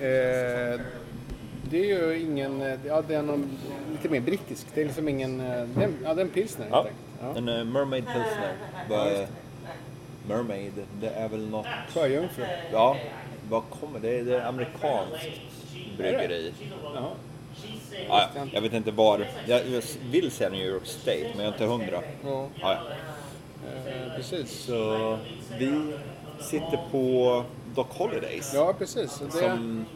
Eh, det är ju ingen, eh, ja det är någon, lite mer brittisk. Det är liksom ingen, eh, ja det är en pilsner helt Ja, enkelt. Ja. en uh, Mermaid Pilsner. Vad- mermaid, det är väl något... Sjöjungfru. Ja, vad kommer det? Det är amerikanskt bryggeri. Jaha. Ja, ja, jag vet inte var. Jag vill säga New York State, men jag är inte hundra. Ja, Ja, eh, precis. Så vi sitter på Dock Holidays. Ja, precis. Det, Som,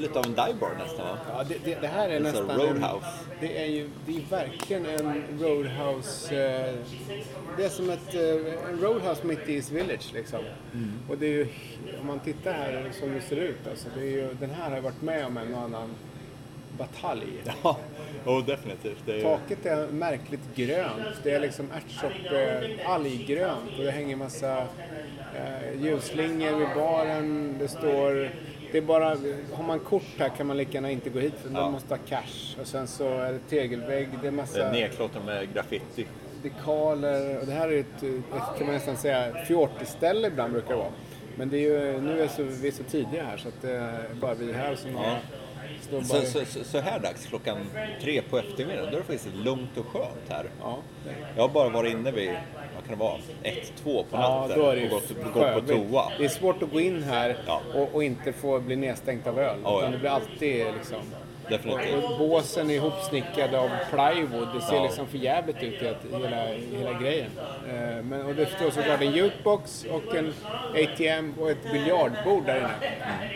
lite av en divebar nästan va? ja, det, det, det här är Alltså nästan roadhouse. En, det är ju det är verkligen en roadhouse. Eh, det är som ett, eh, en roadhouse mitt i East Village liksom. Mm. Och det är ju, om man tittar här som det ser ut, alltså, det är ju, den här har varit med om en och annan batalj. Ja, oh, definitivt. Det är, Taket är märkligt grönt. Det är liksom ärtsopp, eh, alggrönt och det hänger massa eh, ljusslingor vid baren. Det står... Det är bara, har man kort här kan man lika gärna inte gå hit för Ja. man måste ha cash. Och sen så är det tegelvägg, det är massa nedklottrat med graffiti. dekaler. Och det här är ett, ett kan man nästan säga, fjortiställe ibland brukar det vara. Men det är ju, nu är så, vi är så tidiga här så att det är bara vi här som har... Bara, Så, så, så, så här dags, klockan tre på eftermiddagen, då är det faktiskt lugnt och skönt här. ja, Jag har bara varit inne vid, kan det vara, ett, två på Ja, natten ju och gått, gått på toa. Det är svårt att gå in här Ja. och, och inte få bli nedstängt av öl. Ja, utan ja. det blir alltid liksom... Definitivt. Och, båsen är ihopsnickade av plywood. Det ser Ja. liksom för jävligt ut hela, hela grejen. Eh, men, och det står såklart en jukebox och en ATM och ett biljardbord där inne.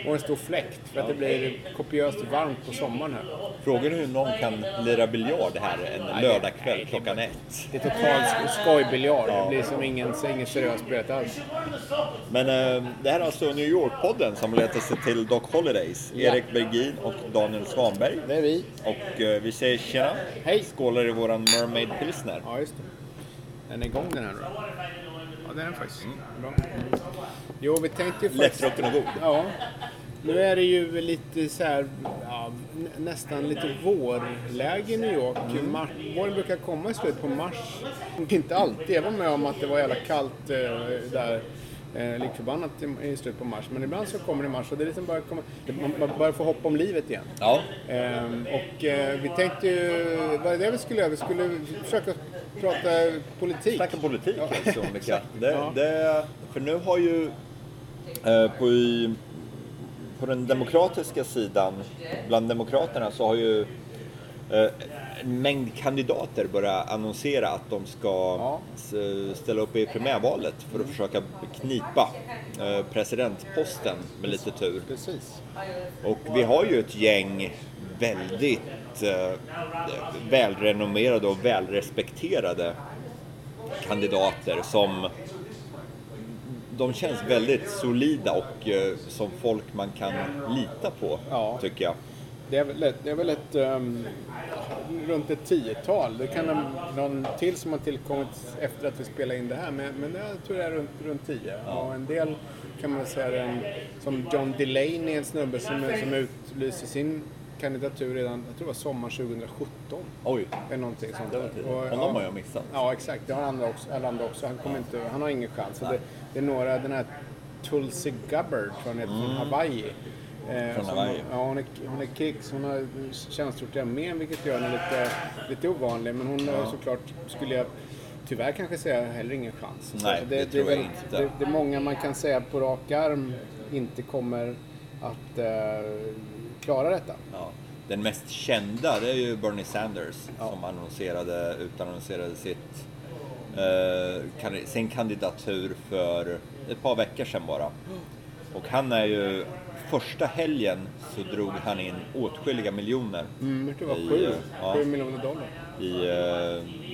Och en stor fläkt för att det blir kopiöst varmt på sommaren här. Frågan är hur någon kan lira biljard här en lördagkväll klockan ett. Det är total sk- skojbiljard. Det blir som ingen, ingen seriös bröt alls. Men eh, det här är alltså New York-podden som letar sig till Doc Holidays. Ja. Erik Bergin och Daniel Svanberg. Det är vi. Och eh, vi säger tjena. Hej. Skålar i våran Mermaid Pilsner. Ja, just det. Den är igång den här då. Ja, det är den faktiskt. Bra. Jo, vi tänkte ju faktiskt... Lättdrucken och god. Ja. Nu är det ju lite så här, ja, nä- nästan lite vårläge i New York. Mar- våren brukar komma i slutet på mars. Inte alltid. Jag var med om att det var jävla kallt eh, där. Eh, lik förbannat i, i slutet på mars. Men ibland så kommer det i mars och det är liksom bara komma, man, börjar få hopp om livet igen. Ja, Ehm, och eh, vi tänkte ju, vad är det vi skulle göra? Vi skulle försöka prata politik. snacka politik Ja. alltså Micke. Det, Ja. det, För nu har ju eh, på, i, på den demokratiska sidan, bland demokraterna så har ju eh, en mängd kandidater börjat annonsera att de ska Ja. ställa upp i primärvalet för att försöka knipa eh, presidentposten med lite tur. Precis. Och vi har ju ett gäng väldigt eh, välrenommerade och välrespekterade kandidater som de känns väldigt solida och eh, som folk man kan lita på, Ja. tycker jag. Det är väl ett, det är väl ett ehm, runt ett tiotal. Det kan ha någon till som har tillkommit efter att vi spelade in det här. Men, men jag tror det är runt, runt tio. Och en del kan man säga en, som John Delaney, en snubbe som, som utlyser sin kandidatur redan, jag tror det var sommar 2017. Oj, Eller någonting sånt det var där. tid. Och, Honom ja. har jag missat. Ja, exakt. Det har andra också. Alla andra också. Han, kommer inte, han har ingen chans. Det, det är några, den här Tulsi Gabbard, hon heter, från Hawaii. Eh. Från Hawaii. Ja, hon är, hon är krigs, hon har tjänstgjort i armén vilket gör henne lite, lite ovanlig. Men hon har såklart, skulle jag tyvärr kanske säga, heller ingen chans. Nej, Så det tror jag väl- inte. Det, det är många man kan säga på rak arm inte kommer att eh, klara detta. Ja. Den mest kända det är ju Bernie Sanders som annonserade, utannonserade sitt, eh, sin kandidatur för ett par veckor sedan bara. Och han är ju, första helgen så drog han in åtskilliga miljoner Mm, jag tror det I, var sju, eh, ja. sju miljoner dollar. i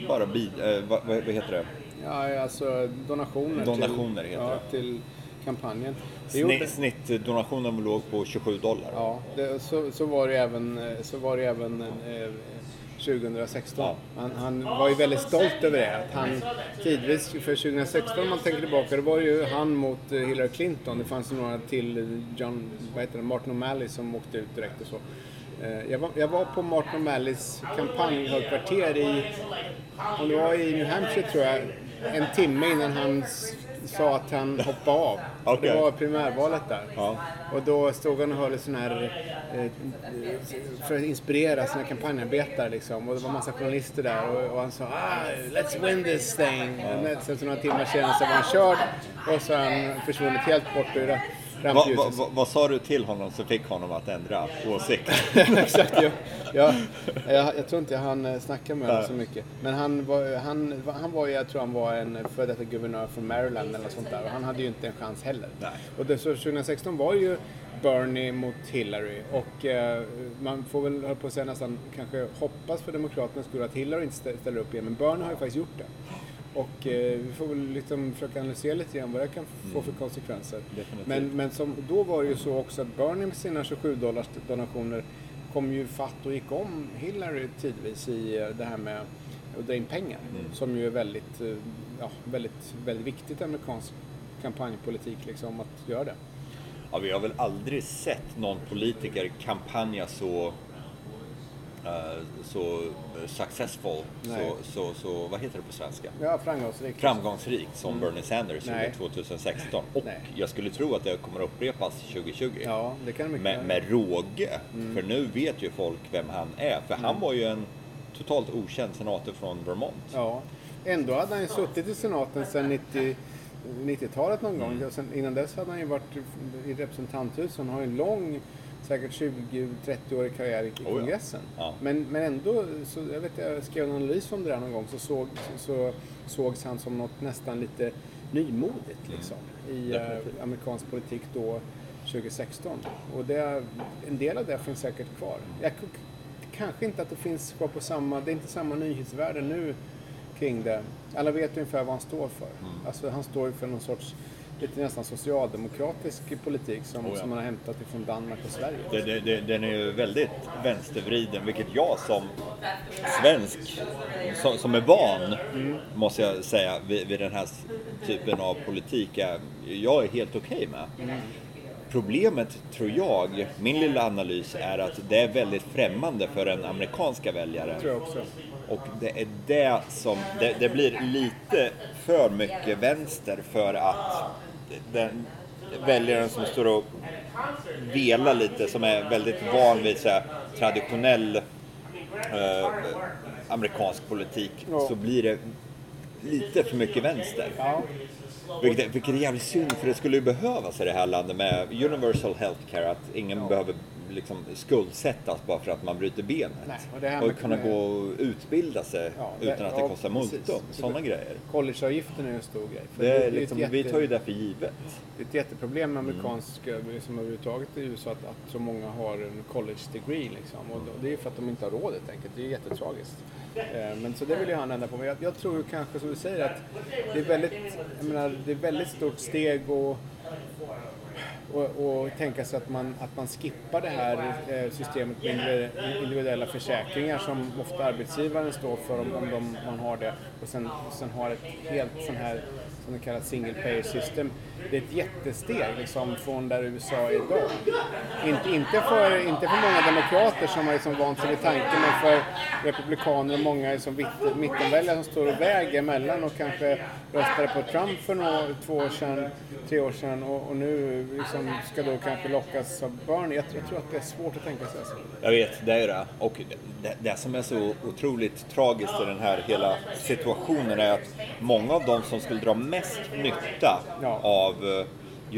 eh, bara bid, eh, vad, vad heter det? Ja, alltså donationer, Donationer till, heter ja, det. till kampanjen. Snitt, Snittdonationen låg på 27 dollar. Ja, det, så, så var det även, eh, så var det även eh, 2016. Ja. Han, han var ju väldigt stolt över det. Att han tidvis, för 2016 om man tänker tillbaka, det var ju han mot eh, Hillary Clinton. Det fanns några till, eh, John, vad heter det, Martin O'Malley som åkte ut direkt och så. Eh, Jag var, jag var på Martin O'Malleys kampanjhögkvarter i, om det var i New Hampshire tror jag, en timme innan han s- sa att han hoppade av. Okej. Det var primärvalet där. Ja. Och då stod han och höll sån här eh, för att inspirera sina kampanjarbetare liksom. Och det var massa journalister där och, och han sa ah, let's win this thing. Och sen så några timmar senare så var han körd och så har han försvunnit helt bort ur va, rampljuset. va, vad sa du till honom som fick honom att ändra åsikt? Exakt, ja. ja. Jag, jag tror inte jag hann snacka med honom så mycket. Men han var, han, han var jag tror han var en före detta guvernör från Maryland eller något sånt där. Och han hade ju inte en chans heller. Nej. Och det, så 2016 var ju Bernie mot Hillary. Och eh, man får väl, höll på att säga nästan, kanske hoppas för Demokraternas skull att Hillary inte stä- ställer upp igen. Men Bernie har ju faktiskt gjort det. Och eh, vi får väl liksom försöka analysera lite grann vad det kan få för konsekvenser. Definitivt. Men, men som, då var det ju så också att Bernie med sina 27 dollars donationer kom ju fatt och gick om Hillary tidvis i eh, det här med att dra in pengar. Som ju är väldigt, eh, ja, väldigt, väldigt viktigt i amerikansk kampanjpolitik liksom att göra det. Ja, vi har väl aldrig sett någon politiker kampanja så så successful, Nej. så, så, så, vad heter det på svenska? Ja, framgångsrikt. Framgångsrikt som Bernie Sanders Mm. Gjorde 2016. Och Nej. jag skulle tro att det kommer upprepas 2020. Ja, det kan mycket med, med råge. Mm. För nu vet ju folk vem han är. För han var ju en totalt okänd senator från Vermont. Ja. Ändå hade han ju suttit i senaten sedan 90, 90-talet någon Mm. gång. Och sen, innan dess hade han ju varit i representanthuset. Han har ju en lång, säkert 20-30-årig karriär i, i Oh ja. kongressen. Ja. Men, men ändå, så, jag vet jag skrev en analys om det där någon gång, så, såg, så sågs han som något nästan lite nymodigt liksom, i eh, Definitivt. amerikansk politik då 2016. Och det, en del av det finns säkert kvar. Jag, kanske inte att det finns kvar på samma, det är inte samma nyhetsvärde nu kring det. Alla vet ungefär vad han står för. Mm. Alltså han står ju för någon sorts lite nästan socialdemokratisk politik som, Oh ja. som man har hämtat ifrån Danmark och Sverige. Det, det, det, den är ju väldigt vänstervriden, vilket jag som svensk, som, som är van, måste jag säga, vid, vid den här typen av politik, är, jag är helt okej med. Problemet, tror jag, min lilla analys, är att det är väldigt främmande för den amerikanska väljaren. tror jag också. Och det är det som, det, det blir lite för mycket vänster för att den väljaren som står och velar lite, som är väldigt van vid så här, traditionell eh, amerikansk politik, Ja. så blir det lite för mycket vänster. Ja, Vilket, vilket är jävligt synd, för det skulle ju behövas i det här landet med universal healthcare, att ingen behöver liksom skuldsättas bara för att man bryter benet. Nej, och det här och med- kunna gå och utbilda sig Ja, utan det- att det ja, kostar multum. Så Sådana det- grejer. collegeavgiften är ju en stor grej. Det är ju ett liksom, jätte- Vi tar ju det för givet. Det är ett jätteproblem med amerikansk, mm. liksom överhuvudtaget i USA att, att så många har en college degree liksom. Och då- det är för att de inte har råd helt enkelt. Det är jättetragiskt. Eh, Men så det vill ju han ändra på. Men jag, jag tror ju kanske som du säger att det är väldigt, jag menar, det är väldigt stort steg och och, och tänka sig att man, att man skippar det här eh, systemet med individuella försäkringar som ofta arbetsgivaren står för om, om de, man har det och sen, sen har ett helt sån här som det kallas single payer system. Det är ett jättesteg liksom från där USA är idag. Inte, inte, för, inte för många demokrater som har liksom vant sig vid tanken men för republikaner och många liksom mittenväljare som står och väger mellan och kanske röstade på Trump för några, två år sedan, tre år sedan och, och nu liksom ska då kanske lockas av Bernie. Jag, tror- jag tror att det är svårt att tänka sig. Alltså. Jag vet, det är det. Och det, det som är så otroligt tragiskt i den här hela situationen är att många av de som skulle dra mest nytta Ja. av eh,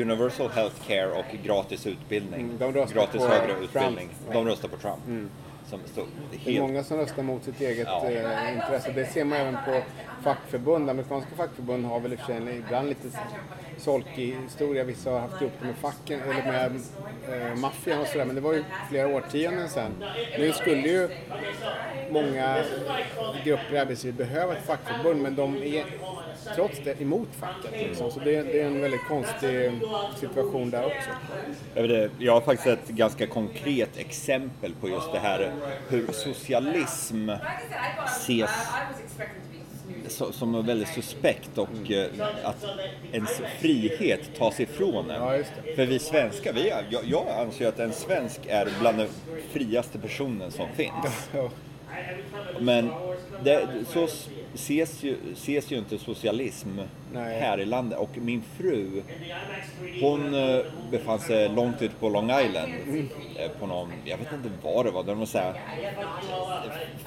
universal healthcare och gratis utbildning, Mm, gratis högre Trump. utbildning, de röstar på Trump. Som står Det är helt... många som röstar mot sitt eget Ja. eh, intresse. Det ser man även på fackförbund. Amerikanska fackförbund har väl i och för sig ibland lite solkig historia. Vissa har haft ihop det med facken eller med eh, maffian och sådär. Men det var ju flera årtionden sedan. Nu skulle ju många grupper i arbetslivet behöva ett fackförbund men de är trots det emot facket. Liksom. Så det, det är en väldigt konstig situation där också. Jag, vet, det, jag har faktiskt ett ganska konkret exempel på just det här hur socialism ses som något väldigt suspekt och eh, att ens frihet tas ifrån en. Ja. För vi svenskar, vi är, jag, jag anser att en svensk är bland den friaste personen som finns. Men det, så ses ju, ses ju inte socialism Nej. här i landet. Och min fru, hon eh, befann sig långt ute på Long Island. eh, På någon, jag vet inte vad det var, det var någon så här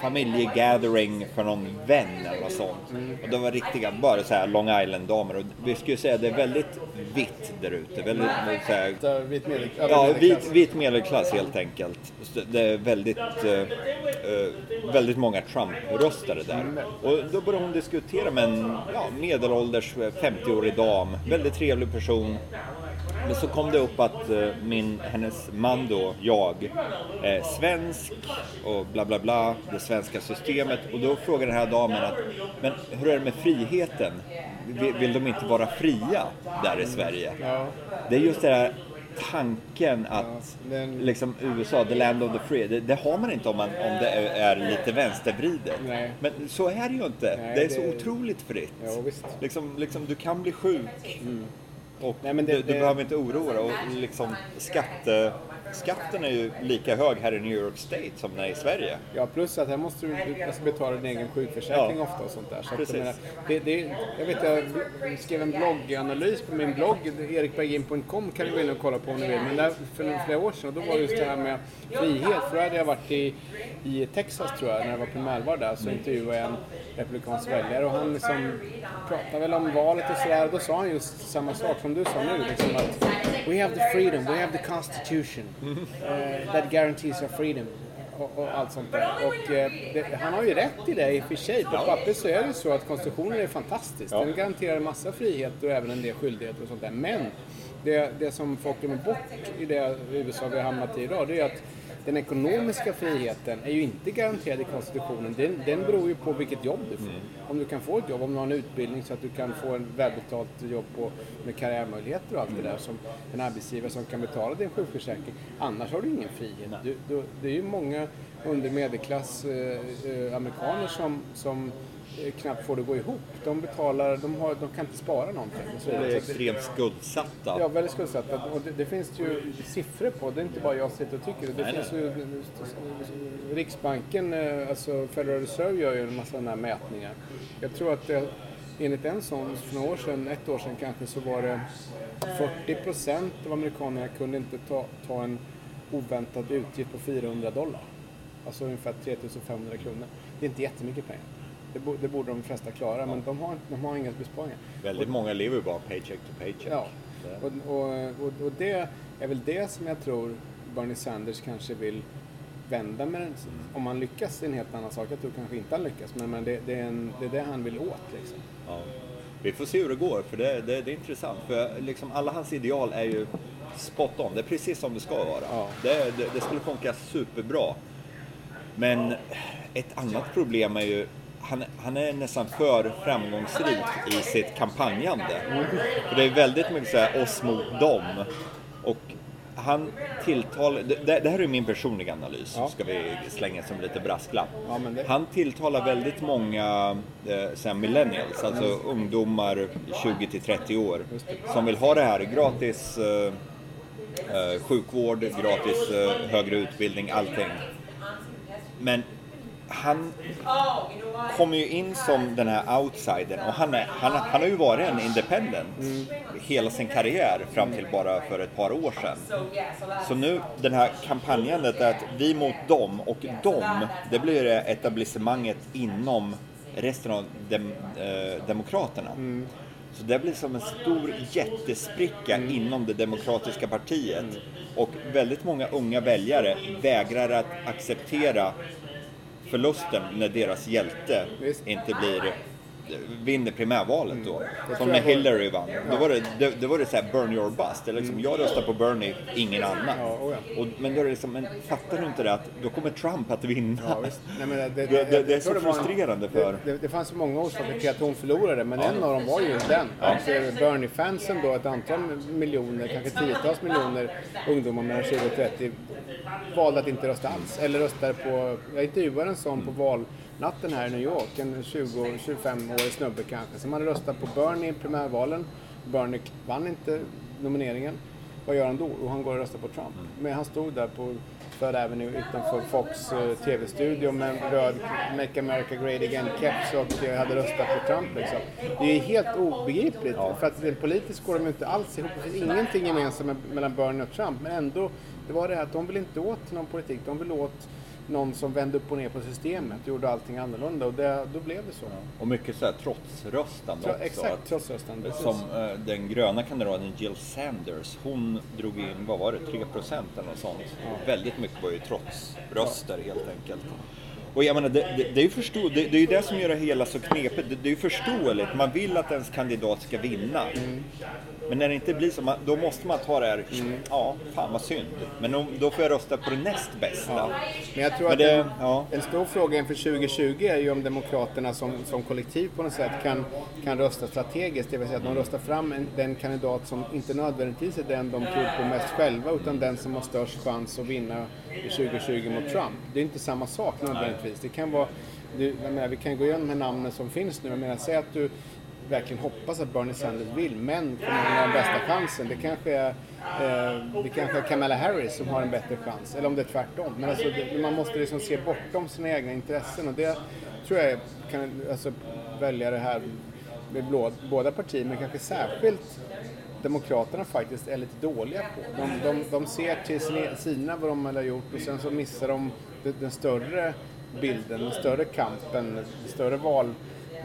familjegathering för någon vän eller något sånt. Och det var riktiga, bara så här Long Island-damer. Och vi skulle säga det är väldigt vitt där ute. Väldigt så här, Vit medel, övre Ja, medelklass. vit, vit medelklass helt enkelt. Det är väldigt, eh, eh, väldigt många Trump-röstare där. Och då började hon diskutera med en ja, medelålders eh, 50-årig dam, väldigt trevlig person. Men så kom det upp att eh, min, hennes man då, jag, är svensk och bla bla bla, det svenska systemet. Och då frågade den här damen att, men hur är det med friheten? Vill, vill de inte vara fria där i Sverige? Det är just det här tanken att den- liksom USA, the land of the free, det, det har man inte om, man, om det är, är lite vänstervridet. Nej. Men så är det ju inte. Nej, det är så det- otroligt fritt. Ja. Liksom, liksom, du kan bli sjuk och Nej, det- du, du behöver inte oroa dig. Och liksom, skatte, skatten är ju lika hög här i New York State som den är i Sverige. Ja, plus att här måste du, måste betala din egen sjukförsäkring Ja. ofta och sånt där. Så att, Precis. jag, menar, det, det, jag vet, jag skrev en blogganalys på min blogg, erikbergin.com kan du gå in och kolla på om du vill. Men där, för flera år sedan, då var det just det här med frihet. För då hade jag varit i, i Texas tror jag, när det var primärval där, så intervjuade jag en republikansk väljare och han liksom pratade väl om valet och sådär. Då sa han just samma sak som du sa nu, liksom att We have the freedom, we have the constitution that guarantees our freedom. Och, och allt sånt där. Och eh, det, han har ju rätt i det i och för sig. På papper så är det så att konstitutionen är fantastisk. Ja. Den garanterar en massa frihet och även en del skyldigheter och sånt där. Men det, det som folk glömmer bort i det USA vi har hamnat i idag, det är att den ekonomiska friheten är ju inte garanterad i konstitutionen. Den, den beror ju på vilket jobb du får. Om du kan få ett jobb, om du har en utbildning så att du kan få en välbetalt jobb på, med karriärmöjligheter och allt det där som en arbetsgivare som kan betala din sjukförsäkring. Annars har du ingen frihet. Du, du, det är ju många under medelklass eh, eh, amerikaner som, som knappt får det att gå ihop. De betalar, de, har, de kan inte spara någonting. Så De är extremt skuldsatta. Ja, väldigt skuldsatta. Och det, det finns ju siffror på, det är inte bara jag sitter och tycker det. Nej, finns ju, Riksbanken, eh, alltså Federal Reserve gör ju en massa sådana här mätningar. Jag tror att det, enligt en sån för några år sedan, ett år sedan kanske, så var det 40 procent av amerikanerna kunde inte ta, ta en oväntad utgift på 400 dollar. Alltså ungefär 3500 kronor. Det är inte jättemycket pengar. Det, bo, det borde de flesta klara, men de har, de har inga besparingar. Väldigt många lever bara paycheck to paycheck. Ja, och, och, och, och det är väl det som jag tror Bernie Sanders kanske vill vända med den. Om han lyckas är en helt annan sak. Jag tror kanske inte han lyckas, men, men det, det, är en, det är det han vill åt liksom. Ja. Vi får se hur det går, för det, det, det är intressant. För liksom alla hans ideal är ju spot on. Det är precis som det ska vara. Ja. Det, det, det skulle funka superbra. Men ett annat problem är ju han, han är nästan för framgångsrik i sitt kampanjande. För det är väldigt mycket så här oss mot dem. Och han tilltalar, det, det här är min personliga analys, Ja. ska vi slänga som lite brasklapp. Ja, det- Han tilltalar väldigt många eh, millennials, alltså ungdomar 20 till 30 år, som vill ha det här gratis eh, eh, sjukvård, gratis eh, högre utbildning, allting. Men han kommer ju in som den här outsidern och han, är, han, han har ju varit en independent hela sin karriär fram till bara för ett par år sedan. Så nu, den här kampanjandet är att vi mot dem och dem, det blir etablissemanget inom resten av dem, eh, demokraterna. Så det blir som en stor jättespricka inom det demokratiska partiet. Och väldigt många unga väljare vägrar att acceptera förlusten när deras hjälte Visst. inte blir vinner primärvalet då. Mm. Som när Hillary vann. Då var det, det, det var det så här burn your bust. Det liksom, Jag röstar på Bernie, ingen annan. Mm. Ja, oh ja. Och, men då är det liksom, men fattar du inte det att då kommer Trump att vinna? Nej, det, Det- det- det är så frustrerande för- Det, det, fanns många orsaker till att hon förlorade, men en av dem var ju den. Eh, Bernie-fansen då, ett antal miljoner, kanske tiotals miljoner ungdomar mellan 20 och 30 valde att inte rösta alls. Eller röstade på, jag intervjuade en sån på valnatten här i New York, en 20-25-årig snubbe kanske, som hade röstat på Bernie i primärvalen. Bernie vann inte nomineringen. Vad gör han då? Och han går och röstar på Trump. Men han stod där på Third Avenue utanför Fox eh, TV-studio med en röd Make America Great Again-keps och eh, hade röstat på Trump. Liksom. Det är helt obegripligt. För att politiskt går de inte alls ihop. Det finns ingenting gemensamt mellan Bernie och Trump. Men ändå, det var det här att de vill inte åt någon politik. De vill åt någon som vände upp och ner på systemet gjorde allting annorlunda. Och det, då blev det så. Och mycket så här trotsröstande Tro, också. exakt, trotsröstande. Som eh, den gröna kandidaten Jill Sanders, hon drog in, vad var det, 3 procent eller något sånt. Väldigt mycket var ju trotsröster helt enkelt. Och jag menar, det, det, det är ju förstå, det, det är det som gör det hela så knepigt. Det, är ju förståeligt, man vill att ens kandidat ska vinna. Men när det inte blir så, då måste man ta det här, ja, fan vad synd. Men då, då får jag rösta på det näst bästa. Ja. Men jag tror Men att en, ja. en stor fråga inför 2020 är ju om Demokraterna som, som kollektiv på något sätt kan, kan rösta strategiskt. Det vill säga att de röstar fram en, den kandidat som inte nödvändigtvis är den de tror på mest själva utan den som har störst chans att vinna i 2020 mot Trump. Det är inte samma sak nödvändigtvis. Det kan vara, du, jag menar, vi kan gå igenom de här namnen som finns nu. Jag menar, säg att du verkligen hoppas att Bernie Sanders vill, men kommer han ha den bästa chansen? Det kanske är, eh, det kanske är Kamala Harris som har en bättre chans, eller om det är tvärtom. Men alltså, det, man måste liksom se bortom sina egna intressen och det tror jag kan alltså, väljare här med blå, båda partier, men kanske särskilt Demokraterna faktiskt är lite dåliga på. De, de, de ser till sina, sina vad de har gjort och sen så missar de den större bilden, den större kampen, det större val,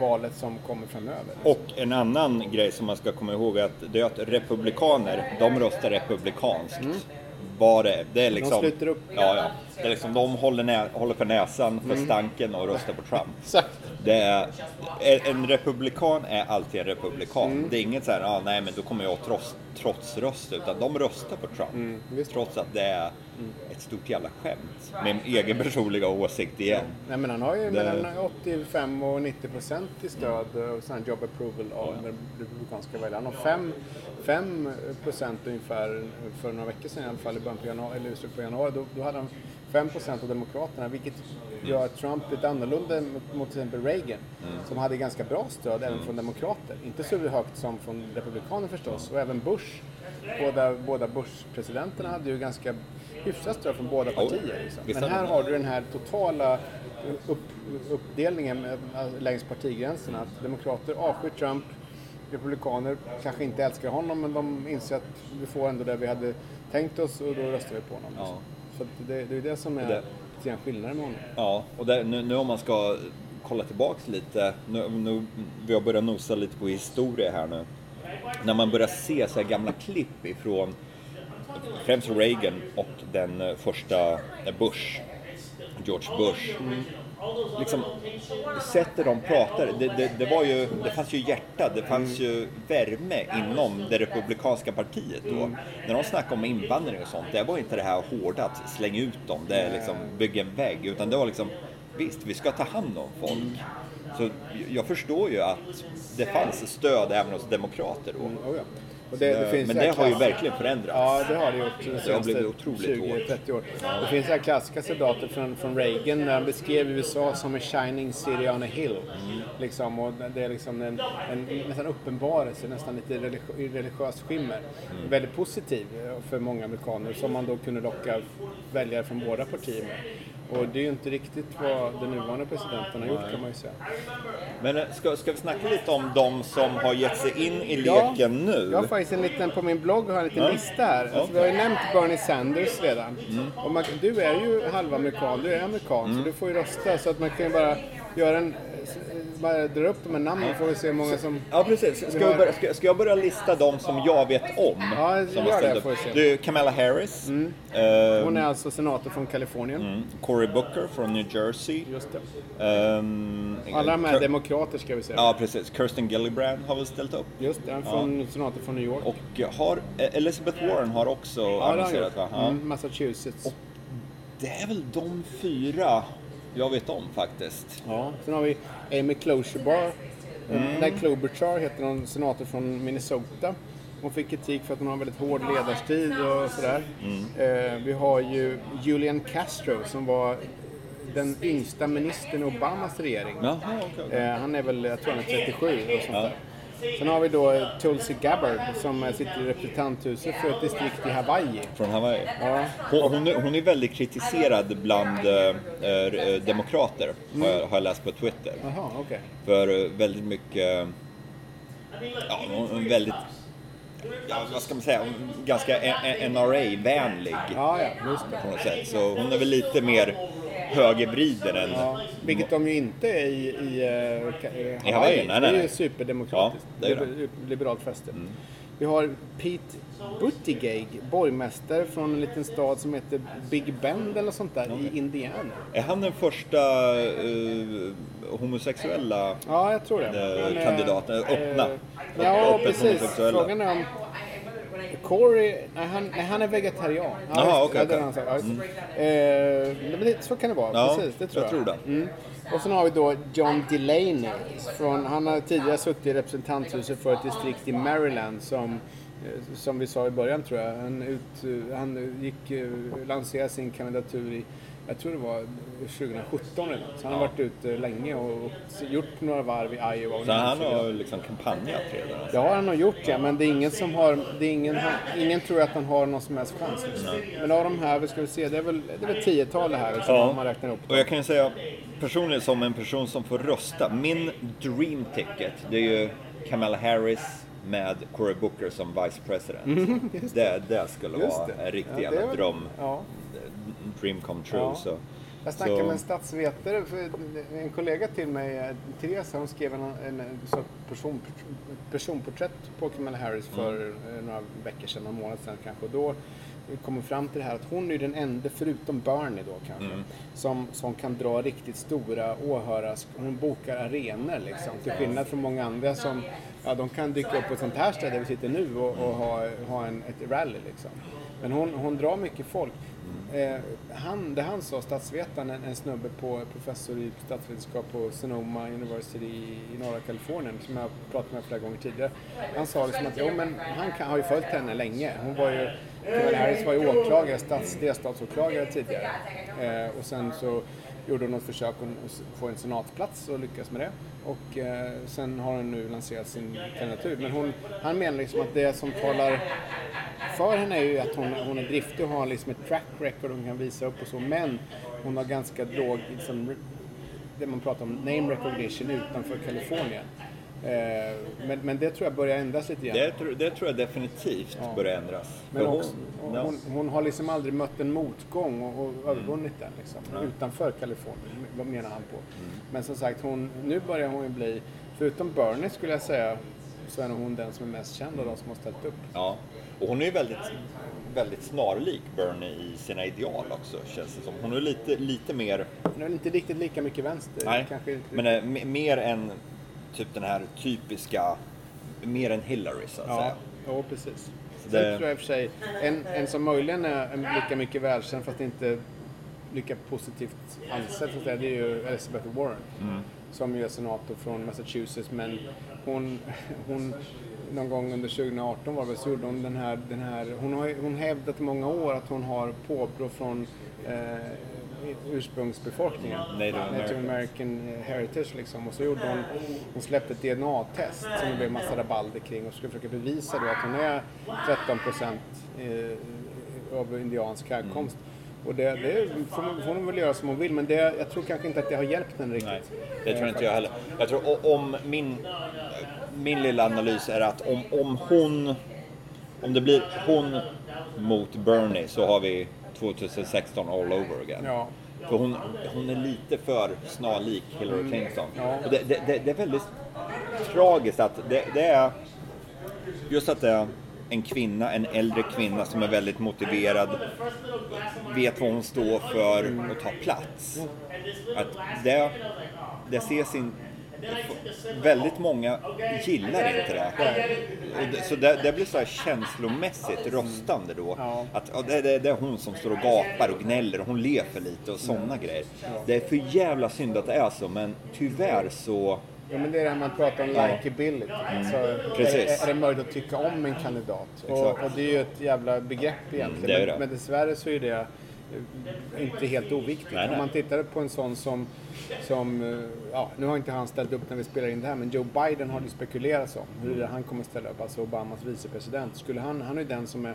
valet som kommer framöver. Och en annan grej som man ska komma ihåg är att det är att republikaner, de röstar republikanskt. Det är. Det är liksom, sluter upp. Ja, ja. Det är liksom, de håller, nä, håller för näsan för stanken och röstar på Trump. Exakt. Det är, en republikan är alltid en republikan. Det är inget så här, ah, nej men då kommer jag trots, trotsrösta, utan de röstar på Trump. visst. trots att det är ett stort jävla skämt. Med en egen personliga åsikt igen. Nej, men han har ju mellan 85 och 90 procent i stöd och sån här job approval av den republikanska väljaren. Han har 5, 5 procent ungefär för några veckor sedan i alla fall i början på januari, eller i slutet på januari. Då, då hade han 5 procent av demokraterna vilket gör Trump lite annorlunda mot, mot till exempel Reagan som hade ganska bra stöd även från demokrater. Inte så högt som från republikaner förstås och även Bush. Båda, båda Bush-presidenterna hade ju ganska hyfsat stöd från båda partier. Liksom. Men här har du den här totala upp, uppdelningen längs partigränserna. Att demokrater avskyr Trump, republikaner kanske inte älskar honom men de inser att vi får ändå det vi hade tänkt oss och då röstar vi på honom. Ja. Så det, det är det som är Det- lite grann skillnaden med honom. Ja, och där, nu, nu om man ska kolla tillbaks lite, nu, nu, vi har börjat nosa lite på historia här nu. När man börjar se så här gamla klipp ifrån främst Reagan och den eh, första eh, Bush, George Bush. Liksom, sättet de pratade, det, det, det, var ju, det fanns ju hjärta, det fanns ju värme inom det republikanska partiet då. När de snackade om invandring och sånt, det var inte det här hårda att slänga ut dem, det är liksom bygga en vägg, utan det var liksom visst, vi ska ta hand om folk. Så jag förstår ju att det fanns stöd även hos demokrater då. Mm, oh ja. Och det, det Men här det har ju klass- verkligen förändrats. Ja, det har det gjort de har senaste blivit otroligt hårt. 20-30 år. Det finns här klassiska soldater från, från Reagan när han beskrev USA som en shining city on a hill. Mm. Liksom, och det är liksom en, en nästan uppenbarelse, nästan lite religi- religiös skimmer. Mm. Väldigt positiv eh, för många amerikaner som man då kunde locka väljare från båda partier med. Och det är ju inte riktigt vad den nuvarande presidenten har gjort kan man ju säga. Men eh, ska, ska vi snacka lite om de som har gett sig in i Ja, leken nu? Jag har faktiskt en liten, på min blogg har jag en liten Ja. lista här. Alltså. Vi har ju nämnt Bernie Sanders redan. Mm. Och man, du är ju halvamerikan, du är amerikan så du får ju rösta. Så att man kan ju bara göra en... Bara dra upp de här namnen får vi se hur många som... Ja, precis. Ska, jag börja, ska, ska jag börja lista de som jag vet om? Ja, som gör det, får vi se. Det är Kamala Harris. eh, Hon är alltså senator från Kalifornien. mm, Cory Booker från New Jersey. Just det. ehm, Alla de här demokrater ska vi säga. Ja, precis. Kirsten Gillibrand har väl ställt upp. Just det, från senator från New York. Och har, eh, Elizabeth Warren har också ja, annonserat va? Ja. Mm, Massachusetts. Det är väl de fyra jag vet om faktiskt. Ja. Sen har vi Amy Klobuchar. Mm. Nej, Klobuchar heter hon, senator från Minnesota. Hon fick kritik för att hon har en väldigt hård ledarstil och sådär. Mm. Eh, vi har ju Julian Castro som var den yngsta ministern i Obamas regering. Jaha, okej. okej. Eh, han är väl, jag tror han är 37 och sånt där. Sen har vi då eh, Tulsi Gabbard som eh, sitter i representanthuset för ett distrikt i Hawaii. Från Hawaii. Ja, Hon, hon, är, hon är väldigt kritiserad bland eh, demokrater, har, jag, har jag läst på Twitter. jaha, okej. För väldigt mycket, ja, hon är väldigt, ja, vad ska man säga, ganska NRA-vänlig Ja, ja, på något sätt. Så hon är väl lite mer högervriden än... Ja, vilket de ju inte är i, i, eh, I Hawaii, nej, nej, Det är ju superdemokratiskt. Ja, det är det. Liber- Liberalt fäste. Vi har Pete Buttigieg, borgmästare från en liten stad som heter Big Bend eller sånt där i Indiana. Är han den första eh, homosexuella Ja, jag tror det. Är, kandidaten, öppna. Ja, Öppet precis. homosexuella. Frågan är om Corey, nej han, nej, han är vegetarian. Ja, det. okej. Ja, just det. Eh, men det, så kan det vara, Ja, precis. Det tror jag jag. tror det. Mm. Och sen har vi då John Delaney. Från, han har tidigare suttit i representanthuset för ett distrikt i Maryland som eh, som vi sa i början tror jag, han, ut, han gick, eh, lanserade sin kandidatur i, jag tror det var 2017 eller något. Så han har varit ute länge och, gjort några varv i Iowa. Så han har liksom kampanjat redan? Det har han nog gjort ja, men det är ingen som har, det är ingen, ingen tror att han har någon som helst chans. Liksom. Men av de här, vi ska vi se, det är väl, det är väl tiotal det här som Ja. man räknar upp. Och jag kan ju säga personligen som en person som får rösta, min dream ticket det är ju Kamala Harris med Cory Booker som vice president. det, det skulle Mm, Just vara det. en riktig Ja, det jävla dröm. Ja. Dream come true. Ja. Så. Jag snackade Så- med en statsvetare, en kollega till mig, eh, Therese, hon skrev en, en, en person, personporträtt på Kamala Harris för Mm. eh, några veckor sedan, någon månad sedan kanske. Och då kom vi fram till det här att hon är den enda, förutom Bernie då kanske, Mm. som, som kan dra riktigt stora åhörare. Hon bokar arenor liksom. Till skillnad från många andra som, ja de kan dyka upp på ett sånt här ställe där vi sitter nu och, och ha, ha en, ett rally liksom. Men hon, hon drar mycket folk. Eh, han, det han sa, statsvetaren, en, en snubbe på professor i statsvetenskap på Sonoma University i, i norra Kalifornien som jag har pratat med flera gånger tidigare. Han sa liksom att jo, men han kan, har ju följt henne länge. Hon var ju, Kamala Harris var ju åklagare, stats, delstatsåklagare tidigare. Eh, och sen så gjorde hon något försök att få en senatsplats och lyckas med det. Och eh, sen har hon nu lanserat sin kandidatur. Men hon, han menar liksom att det som talar för henne är ju att hon, hon är driftig och har liksom ett track record hon kan visa upp och så. Men hon har ganska låg, liksom, det man pratar om, name recognition utanför Kalifornien. Eh, men, men det tror jag börjar ändras lite grann. Det, tror- det tror jag definitivt Ja. börjar ändras. Men också, hon- hon, ja. hon, hon har liksom aldrig mött en motgång och, och övervunnit den liksom, utanför Kalifornien, vad menar han på. Men som sagt, hon, nu börjar hon ju bli, förutom Bernie skulle jag säga, så är nog hon den som är mest känd av de som har ställt upp. Ja, och hon är ju väldigt, väldigt snarlik Bernie i sina ideal också känns det som. Hon är lite, lite mer, Hon är inte riktigt lika mycket vänster. nej, Kanske men me- mer än typ den här typiska, mer än Hillary så att Ja, säga. ja precis. Så Sen det- tror jag i och för sig, en, en som möjligen är lika mycket välkänd fast inte lika positivt ansedd så att säga, det är ju Elizabeth Warren. Mm. Som ju är senator från Massachusetts men hon, hon någon gång under 2018 var det så gjorde hon den här, den här hon har hon hävdat i många år att hon har påbrå från eh, ursprungsbefolkningen. Native American. Native American Heritage liksom. Och så gjorde hon, hon släppte ett DNA-test som det blev massa rabalder kring och skulle försöka bevisa då att hon är 13 procent eh, av indiansk härkomst. Och det, det får, hon- får hon väl göra som hon vill men det, jag tror kanske inte att det har hjälpt henne riktigt. Nej, det tror inte jag heller. Jag tror om min, min lilla analys är att om, om hon, om det blir hon mot Bernie så har vi 2016 all over again. Ja. För hon, hon är lite för snarlik Hillary Clinton. Ja. Och det, det, det, det är väldigt tragiskt att det, det är just att det är en kvinna, en äldre kvinna som är väldigt motiverad, vet vad hon står för och tar plats. Att det, det ses in, väldigt många gillar inte det. Så det, det blir så här känslomässigt röstande då. Ja. Att ja, det, det, det är hon som står och gapar och gnäller och hon ler för lite och sådana grejer. Det är för jävla synd att det är så men tyvärr så Ja, men det är det här man pratar om likability. Alltså, Mm. Precis. Är, är det möjligt att tycka om en kandidat? Och, Exakt. och det är ju ett jävla begrepp egentligen. Mm, är det. Men, men dessvärre så är det eh, inte helt oviktigt. Nej, nej. Om man tittar på en sån som, som eh, ja, nu har inte han ställt upp när vi spelar in det här, men Joe Biden har det spekulerats om huruvida han kommer ställa upp, alltså Obamas vicepresident. Skulle han, han är ju den som är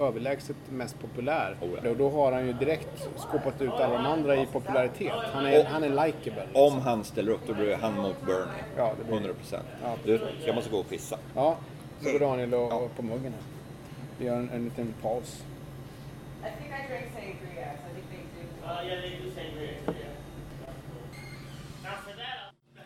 överlägset mest populär. Oh, ja. Och då har han ju direkt skåpat ut alla de andra i popularitet. Han är, Och- han är likable. om han ställer upp då blir han mot Bernie. Ja, det blir- 100 procent. Ja. Du, jag måste gå och pissa. Ja, så går Daniel och, Ja. och på muggen här. Vi gör en, en liten paus. I think I drank sangria, so I think they do. Uh, yeah, they do sangria.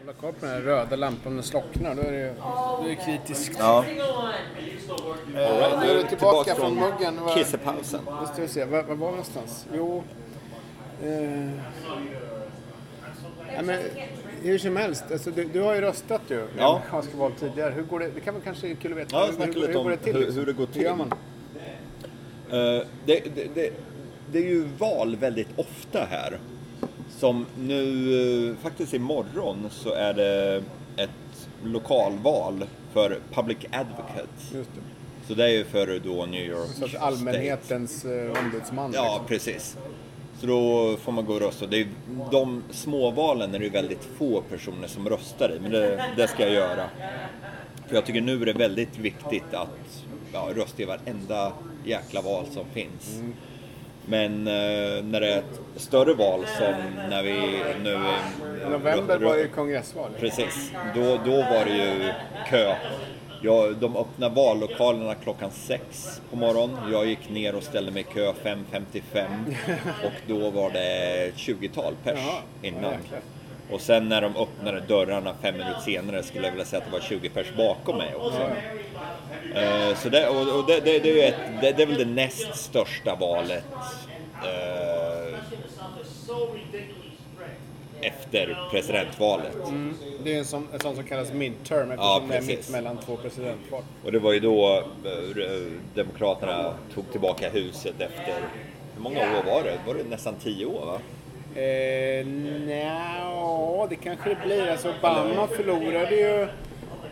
Hålla koll på den här röda lampan, den slocknar då är det, då är det kritiskt. Ja. Eh, nu är det tillbaka från muggen. Vad- kissepausen. Då ska vi se, var, var var vi någonstans? Jo... Eh, ja, men, hur som helst, alltså, du, du har ju röstat ju i Ja. amerikanska val tidigare. Hur går det? Det kan man kanske kul att veta. Ja, hur, hur, lite hur om går det till? hur- liksom? hur det går Hur gör till. man? Eh, det, det, det, det är ju val väldigt ofta här. Som nu, eh, faktiskt imorgon så är det ett lokalval för Public Advocates. Just det. Så det är ju för då New York Så att State. allmänhetens eh, ombudsman. Ja, liksom. precis. Så då får man gå och rösta. Det är, de småvalen är det ju väldigt få personer som röstar i, men det, det ska jag göra. För jag tycker nu är det väldigt viktigt att ja, rösta i varenda jäkla val som finns. Men eh, när det är ett större val som när vi nu... I november var ju kongressval. Precis, då, då var det ju kö. Ja, de öppnade vallokalerna klockan sex på morgonen. Jag gick ner och ställde mig i kö 5.55 och då var det ett 20-tal pers innan. Och sen när de öppnade dörrarna fem minuter senare skulle jag vilja säga att det var 20 pers bakom mig också. Eh, Så det, och, och det, det, det, är ett, det, det är väl det näst största valet eh, efter presidentvalet. Det är en sån, en sån som kallas midterm eftersom Ja, det är mitt mellan två presidentval. Och det var ju då eh, Demokraterna tog tillbaka huset efter, hur många år var det? Var det nästan tio år va? Eh, nja, det kanske det blir. Alltså Obama förlorade ju...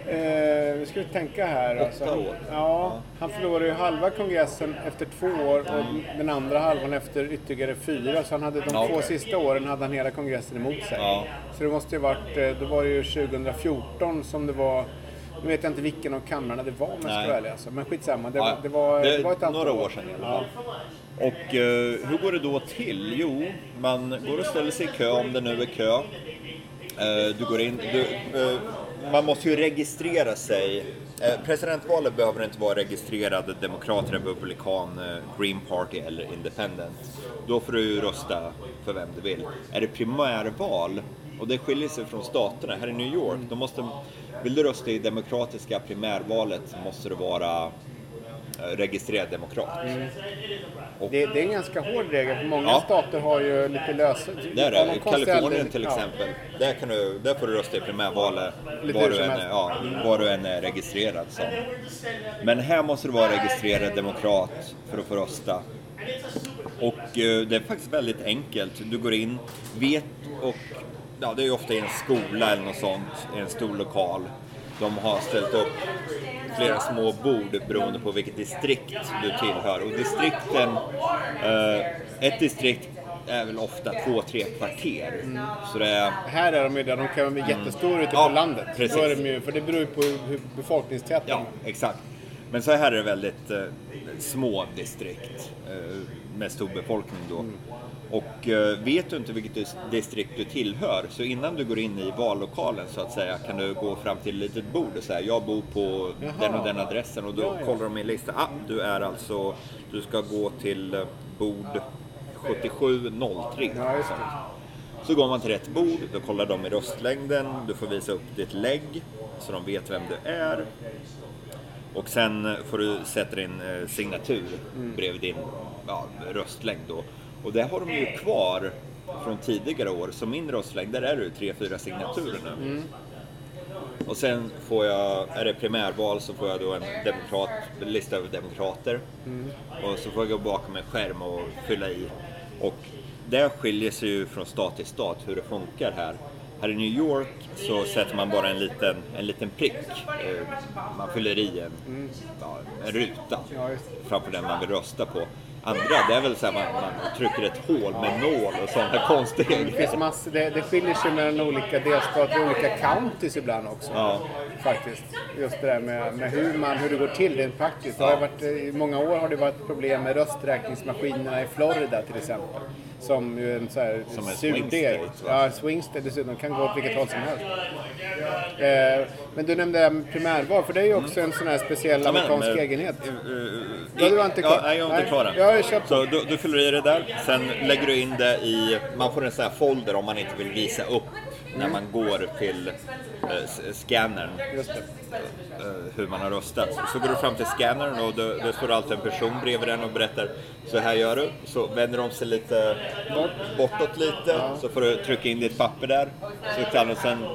Eh, nu ska vi tänka här. Alltså, han, år. ja, han förlorade ju halva kongressen efter två år och den andra halvan efter ytterligare fyra. Så han hade de två sista åren hade han hela kongressen emot sig. Ja. Så det måste ju varit, eh, då var det ju 2014 som det var nu vet jag inte vilken av kamrarna det var om jag ska vara ärlig alltså. Men skitsamma, det, Ja, var- det, var, det, var ett antal några år sedan i alla fall. Och eh, hur går det då till? Jo, man går och ställer sig i kö om det nu är kö. Eh, du går in, du, eh, man måste ju registrera sig. Eh, presidentvalet behöver inte vara registrerad demokrat, republikan, eh, Green Party eller independent. Då får du rösta för vem du vill. Är det primärval, och det skiljer sig från staterna, här i New York, då måste, vill du rösta i demokratiska primärvalet så måste du vara eh, registrerad demokrat. det, det är en ganska hård regel för många Ja. stater har ju lite lösa... Det är det. I Kalifornien till ja. exempel. Där, kan du, där får du rösta i primärvalet Lite var du, än, ja, var du än är registrerad som. Men här måste du vara registrerad demokrat för att få rösta. Och eh, det är faktiskt väldigt enkelt. Du går in, vet och ja, det är ofta i en skola eller något sånt, i en stor lokal. De har ställt upp flera små bord beroende på vilket distrikt du tillhör. Och distrikten, eh, ett distrikt är väl ofta två, tre kvarter. Så det är, Här är de ju där, de kan vara jättestora ute Ja, på landet. precis. Då är de ju, för det beror ju på hur befolkningstätt de Ja, exakt. Men så här är det väldigt eh, små distrikt eh, med stor befolkning då. Och eh, vet du inte vilket dis- distrikt du tillhör så innan du går in i vallokalen så att säga kan du gå fram till ett litet bord och säga jag bor på Jaha. den och den adressen och då Ja, ja. kollar de i lista. Ah, du är alltså, du ska gå till eh, bord 7703. Ja, just det. Så går man till rätt bord, då kollar de i röstlängden, du får visa upp ditt lägg så de vet vem du är. Och sen får du sätta din eh, signatur bredvid din ja, röstlängd då. Och det har de ju kvar från tidigare år, så min röstlängd, där är det ju tre, fyra signaturer nu. Och sen får jag, är det primärval så får jag då en demokrat, lista över demokrater. Och så får jag gå bakom en skärm och fylla i. Och det skiljer sig ju från stat till stat hur det funkar här. Här i New York så sätter man bara en liten, en liten prick. Eh, Man fyller i en, ja, en ruta Ja, framför den man vill rösta på. Andra, det är väl så här man, man trycker ett hål med nål och sådana konstiga Det, finns massor, det, det skiljer sig mellan olika delstater och olika counties ibland också. Ja. Faktiskt. Just det där med, med hur, man, hur det går till rent praktiskt. Det har varit, I många år har det varit problem med rösträkningsmaskinerna i Florida till exempel. Som ju en så här Som surdeg. swing state, va? Ja, swing state dessutom. kan gå åt vilket håll som helst. Eh, men du nämnde det primärval, för det är ju också en sån här speciell Ja, men, amerikansk eh, egenhet. eh, eh, Ja, du var inte ja, klar. Nej, jag var inte klar än. Ja, jag kör på. Så du, du fyller i det där, sen lägger du in det i, man får en sån här folder om man inte vill visa upp när man går till eh, scannern eh, hur man har röstat. Så går du fram till scannern och det, det står alltid en person bredvid den och berättar så här gör du. Så vänder de sig lite bortåt lite så får du trycka in ditt papper där. Så kan du sen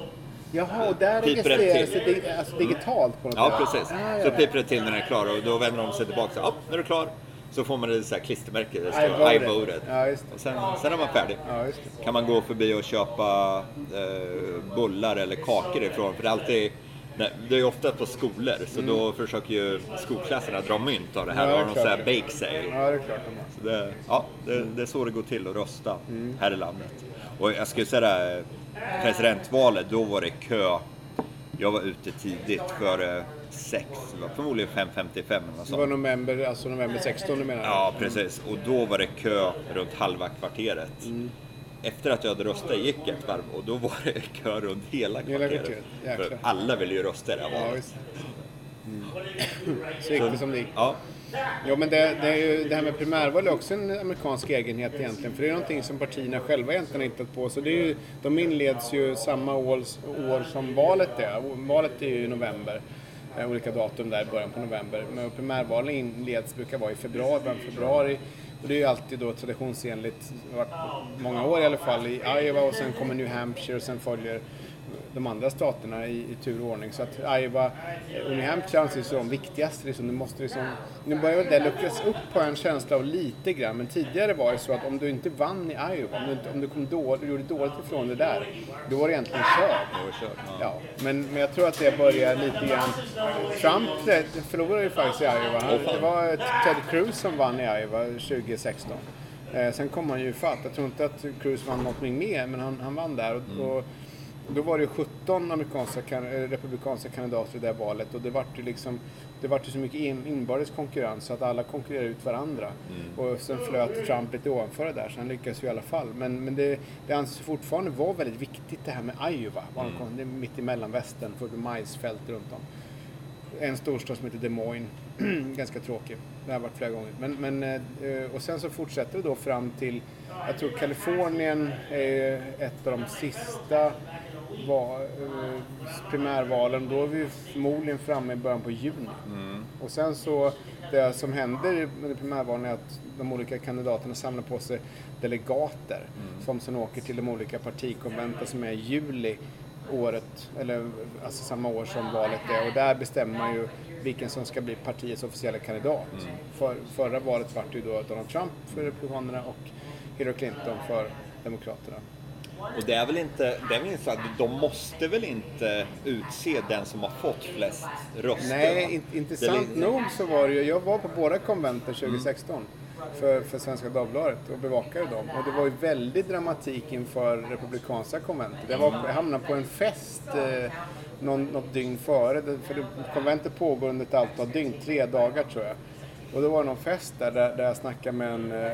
Jaha, och där registreras det dig- alltså digitalt på något Ja, sätt? precis. Ah, ja, Så piper det till när den är klar och då vänder de sig tillbaka. Ja, du är klar. Så får man ett så här klistermärke där det står. I voted. Ja. Och sen, sen är man färdig. Ja. Kan man gå förbi och köpa eh, bullar eller kakor ifrån. För det är alltid nej, det är ofta på skolor, så då försöker ju skolklasserna dra mynt av det här. Mm. Ja, har de så här bake sale. Ja, det är klart de. Så det, ja, det, det är så det går till att rösta Mm. här i landet. Och jag skulle säga det, här, presidentvalet, då var det kö. Jag var ute tidigt före sex, var förmodligen 5.55 eller något Det var november, alltså november 16 du menar? Ja, precis. Och då var det kö runt halva kvarteret. Mm. Efter att jag hade röstat gick ett varv och då var det kö runt hela Hela kvarteret. jäklar. För alla ville ju rösta i det här Ja, valet. visst. Så gick det som det gick. Ja, Ja, men det, det, är ju, det här med primärval är också en amerikansk egenhet egentligen. För det är någonting som partierna själva egentligen har hittat på. Så det är ju, de inleds ju samma år, år som valet är. Valet är ju i november. Eh, olika datum där i början på november. Men primärvalen inleds, brukar vara i februari, början februari. Och det är ju alltid då traditionsenligt, varit många år i alla fall, i Iowa och sen kommer New Hampshire och sen följer de andra staterna i, i tur och ordning. Så att Iowa och New Hampshire anses de viktigaste. Liksom, det måste liksom, nu börjar väl det luckras upp på en känsla av lite grann. Men tidigare var det så att om du inte vann i Iowa, om du, om du kom dåligt, gjorde dåligt ifrån det där, då var det egentligen kört. Ja. Men, men jag tror att det börjar lite grann... Trump förlorade ju faktiskt i Iowa. Han, det var Ted Cruz som vann i Iowa 2016. Eh, sen kom han ju ifatt. Jag tror inte att Cruz vann någonting mer, men han, han vann där. Och, Mm. och, då var det ju 17 amerikanska, kan- eh, republikanska kandidater i det här valet och det vart ju liksom det vart ju så mycket in, inbördes konkurrens så att alla konkurrerade ut varandra. Mm. Och sen flöt Trump lite ovanför det där så han lyckades ju i alla fall. Men, men det, det anses fortfarande vara väldigt viktigt det här med Iowa. Var de kom- Det är mitt i mellanvästern, fullt med majsfält runt om. En storstad som heter Des Moines. Ganska tråkig. Det har varit flera gånger. Men, men, eh, och sen så fortsätter det då fram till, jag tror Kalifornien är ett av de sista va, eh, primärvalen. Då är vi förmodligen framme i början på juni. Och sen så, det som händer med primärvalen är att de olika kandidaterna samlar på sig delegater som sen åker till de olika partikonventen som är i juli året, eller alltså samma år som valet är. Och där bestämmer man ju vilken som ska bli partiets officiella kandidat. För, förra valet var det ju då Donald Trump för Republikanerna och Hillary Clinton för Demokraterna. Och det är väl inte, det är väl inte så att de måste väl inte utse den som har fått flest röster? Nej, va? in, intressant nog så var det ju, jag var på båda konventen 2016 för, för Svenska Dagbladet och bevakade dem. Och det var ju väldigt dramatik inför republikanska konventet. Jag, var, jag hamnade på en fest eh, någon, något dygn före, för konventet pågår under ett antal dygn, tre dagar tror jag. Och då var det någon fest där, där, där jag snackade med en, eh,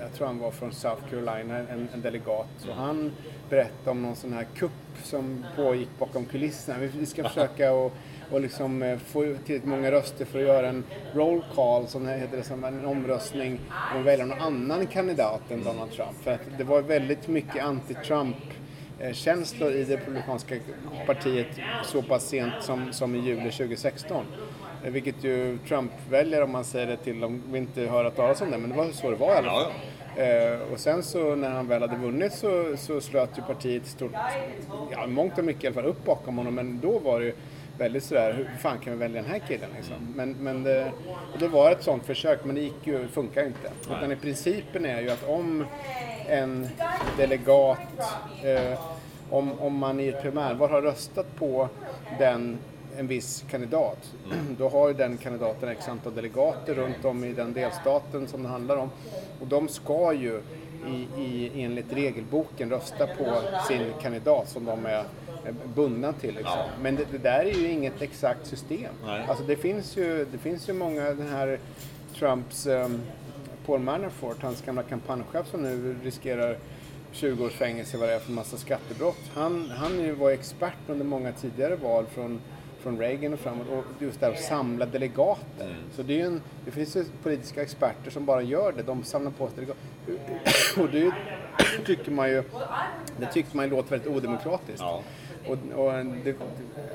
jag tror han var från South Carolina, en, en delegat. Så han berättade om någon sån här kupp som pågick bakom kulisserna. Vi, ska försöka och, och liksom eh, få tillräckligt många röster för att göra en roll call, som det heter det, som en omröstning och välja någon annan kandidat än Donald Trump. För att det var väldigt mycket anti-Trump eh, känslor i det republikanska partiet så pass sent som, som i juli 2016. Vilket ju Trump-väljare, om man säger det till dem, vill inte höra talas om det, men det var så det var i alla fall. Eh, och sen så när han väl hade vunnit så, så slöt ju partiet stort, ja mångt och mycket i alla fall upp bakom honom, men då var det ju väldigt sådär, hur fan kan vi välja den här killen liksom? Men, men det, och det var ett sånt försök, men det gick ju, funkar inte. Utan i principen är ju att om en delegat, eh, om, om man i ett primärval har röstat på den en viss kandidat, då har ju den kandidaten x antal delegater runt om i den delstaten som det handlar om. Och de ska ju i, i, enligt regelboken rösta på sin kandidat som de är bundna till. Liksom. Men det, det där är ju inget exakt system. Nej. Alltså det finns ju, det finns ju många, den här Trumps um, Paul Manafort, hans gamla kampanjchef som nu riskerar 20 års fängelse vad det är för massa skattebrott. Han, han ju var expert under många tidigare val från, från Reagan och framåt och just där att samla delegater. Så det, är ju en, det finns ju politiska experter som bara gör det, de samlar på sig delegater. Och det tycker man ju, det tycker man ju låter väldigt odemokratiskt. Ja. Och, och det,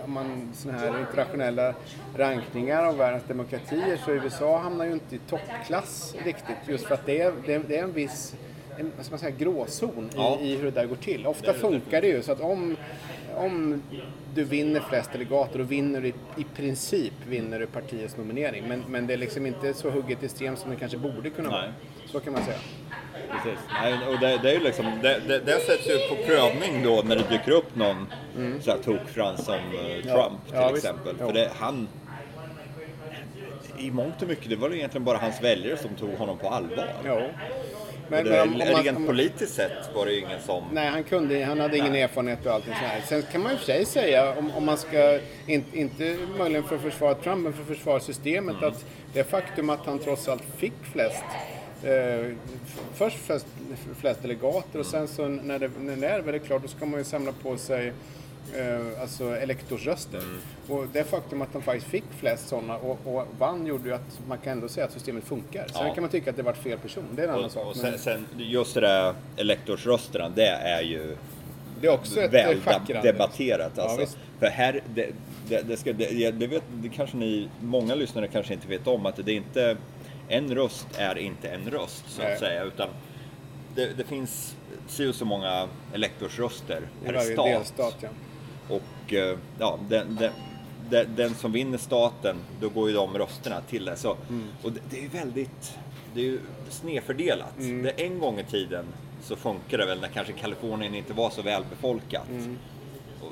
man sådana här internationella rankningar av världens demokratier så USA hamnar ju inte i toppklass riktigt just för att det är, det är, det är en viss en, man säga, gråzon i, Ja. i hur det där går till. Ofta funkar det ju så att om, om du vinner flest delegater, då vinner du i, i princip vinner du partiets nominering. Men, men det är liksom inte så hugget i sten som det kanske borde kunna vara. Nej. Så kan man säga. Precis. Nej, och det, det är ju liksom, det, det, det sätts ju på prövning då när det dyker upp någon så här tokfrans som eh, Trump Mm. Ja, till ja, exempel. Ja. För det, han, i mångt och mycket, det var ju egentligen bara hans väljare som tog honom på allvar. Jo. Men, det, men om, om man, rent om, politiskt sett var det ju ingen som... Nej, han, kunde, han hade ingen Nej. erfarenhet och allting sånt här. Sen kan man ju för sig säga, om, om man ska, in, inte möjligen för att försvara Trump, men för att försvara systemet, Mm. att det faktum att han trots allt fick flest Eh, först flest, flest delegater och sen så när det, när det är väldigt klart då ska man ju samla på sig eh, alltså elektorsröster. Mm. Och det faktum att han faktiskt fick flest sådana och, och vann gjorde ju att man kan ändå säga att systemet funkar. Sen Ja. kan man tycka att det varit fel person, det är en annan Och, sak. och men sen, sen just det där elektorsrösterna, det är ju det är också ett väl debatterat. Ja, Alltså. visst. För här, det, det, det, ska, det, det, vet, det kanske ni, många lyssnare kanske inte vet om, att det är inte, en röst är inte en röst så Nej. att säga. Utan det, det finns si och så många elektorsröster per stat. delstat, ja. Och eh, ja, den, den, den, den som vinner staten, då går ju de rösterna till det. Så, Mm. Och det, det är väldigt det är ju snedfördelat. Mm. Det, en gång i tiden så funkar det väl när kanske Kalifornien inte var så välbefolkat. Mm.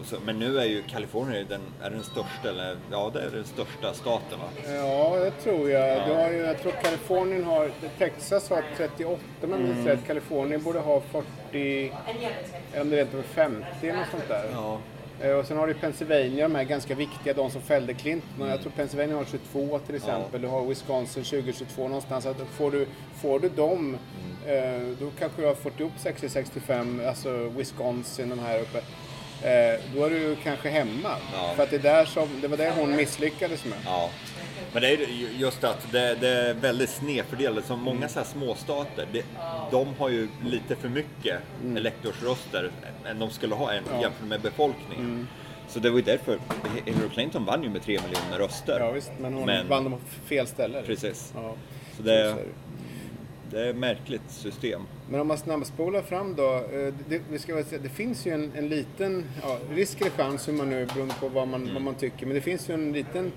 Så, men nu är ju Kalifornien den, är den största, eller ja det är den största staten va? Ja, det tror jag. Du har ju, jag tror Kalifornien har, Texas har 38 om jag minns rätt. Kalifornien borde ha 40, eller om det är rent över 50 eller något sånt där. Ja. Eh, Och sen har du Pennsylvania, de här ganska viktiga, de som fällde Clinton. Jag tror Pennsylvania har 22 till exempel. Du har Wisconsin 2022 någonstans. Att får, du, får du dem, eh, då kanske du har fått ihop 60-65, alltså Wisconsin, de här uppe. Eh, då är du kanske hemma. Ja. För att det, är där som, det var det hon misslyckades med. Ja. Men det är ju just att det, det är väldigt snedfördelat. Som många så här småstater, det, de har ju lite för mycket elektorsröster än de skulle ha Mm. Ja. Mm. jämfört med befolkningen. Så det var ju därför Hillary Clinton vann ju med 3 miljoner röster. Ja visst, men hon Men- vann dem på fel ställe. Precis. Ja, Så så det, är det. är ett märkligt system. Men om man snabbspolar fram då. Eh, det, vi ska säga, det finns ju en, en liten ja, risk eller chans, hur man nu, beroende på vad man, Mm. vad man tycker. Men det finns ju en liten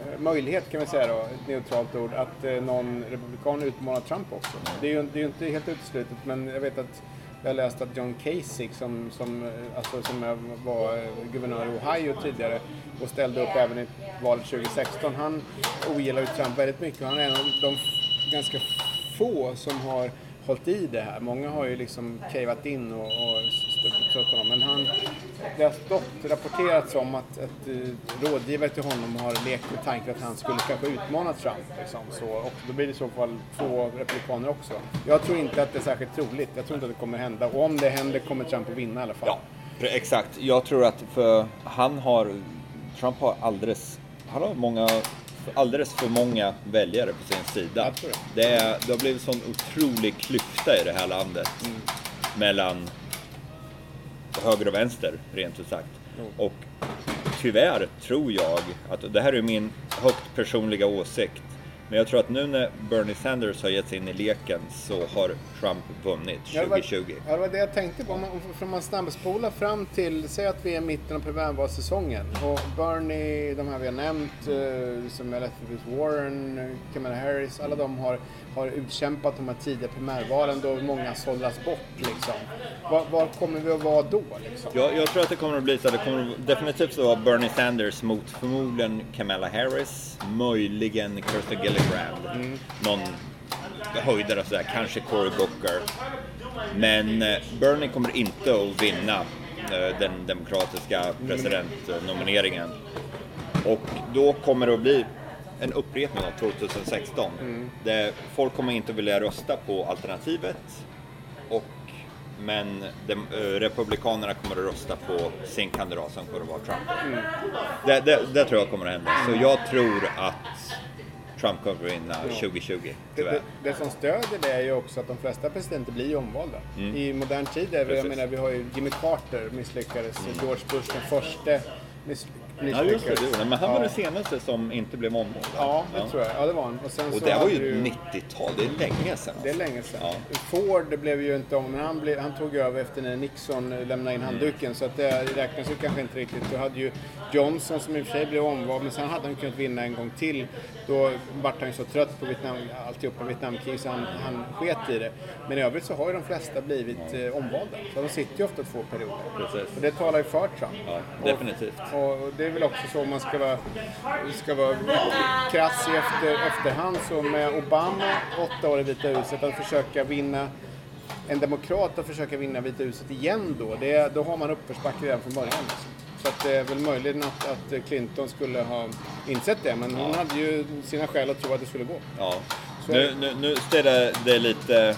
eh, möjlighet kan vi säga då, ett neutralt ord, att eh, någon republikan utmanar Trump också. Det är ju det är ju inte helt uteslutet, men jag vet att jag har läst att John Kasich som, som, alltså, som var guvernör i Ohio tidigare och ställde upp även i valet 2016. Han ogillar ju Trump väldigt mycket han är en av de ganska få som har hållit i det här. Många har ju liksom cavat in och, och stött trött honom. Men han, det har stått rapporterats om att, att eh, rådgivare till honom har lekt med tanken att han skulle kanske utmana Trump. Liksom, så, och då blir det i så fall två republikaner också. Jag tror inte att det är särskilt troligt. Jag tror inte att det kommer hända. Och om det händer kommer Trump att vinna i alla fall. Ja, exakt. Jag tror att för han har, Trump har alldeles han har många, alldeles för många väljare på sin sida. Det. Är, det har blivit sån otrolig klyfta i det här landet Mm. mellan höger och vänster, rent ut sagt. Och tyvärr tror jag, att det här är min högt personliga åsikt, men jag tror att nu när Bernie Sanders har gett sig in i leken så har Trump vunnit Ja, det var- 2020. Ja, det var det jag tänkte på. Om man, om man snabbspolar fram till, säg att vi är i mitten av primärvalssäsongen och Bernie, de här vi har nämnt, eh, som Elizabeth Warren, Kamala Harris, alla de har, har utkämpat de här tidiga primärvalen då många sållas bort liksom. Var, var kommer vi att vara då liksom? Jag, jag tror att det kommer att bli så. Det kommer definitivt att vara Bernie Sanders mot förmodligen Kamala Harris, möjligen Kirsten Gillibrand, någon höjdare och sådär, kanske Cory Booker. Men eh, Bernie kommer inte att vinna eh, den demokratiska presidentnomineringen. Och då kommer det att bli en upprepning av 2016. Där folk kommer inte vilja rösta på alternativet och men de, eh, Republikanerna kommer att rösta på sin kandidat som kommer att vara Trump. Det, det, det tror jag kommer att hända. Så jag tror att Trump kommer att vinna 2020, Det, tyvärr. det, det som stödjer det är ju också att de flesta presidenter blir omvalda. I modern tid, är vi, jag menar vi har ju Jimmy Carter misslyckades, George Bush den förste Ja just det, det det. men han var Ja. den senaste som inte blev omvald. va? Ja, det tror jag. Ja, det var han. Och, sen Och det var ju du- 90-tal, det är länge sedan. Det är länge sedan. Ja. Ford blev ju inte om, men han, blev, han tog över efter när Nixon lämnade in handduken. Så att det räknas ju kanske inte riktigt. Du hade ju Johnson som i och för sig blev omvald, men sen hade han kunnat vinna en gång till. Då vart han ju så trött på Vietnam, alltihopa Vietnamkrig så han, han sket i det. Men i övrigt så har ju de flesta blivit eh, omvalda. Så de sitter ju ofta två perioder. Precis. Och det talar ju för Trump. Ja, Och- definitivt. Och det är väl också så om man ska vara, ska vara krass i efter, efterhand så med Obama åtta år i Vita huset att försöka vinna en demokrat att försöka vinna Vita huset igen då, det, då har man uppförsbacke redan från början. Så att det är väl möjligt att, att Clinton skulle ha insett det, men hon hade ju sina skäl att tro att det skulle gå. Ja. Så- Nu, nu, nu ställer det lite,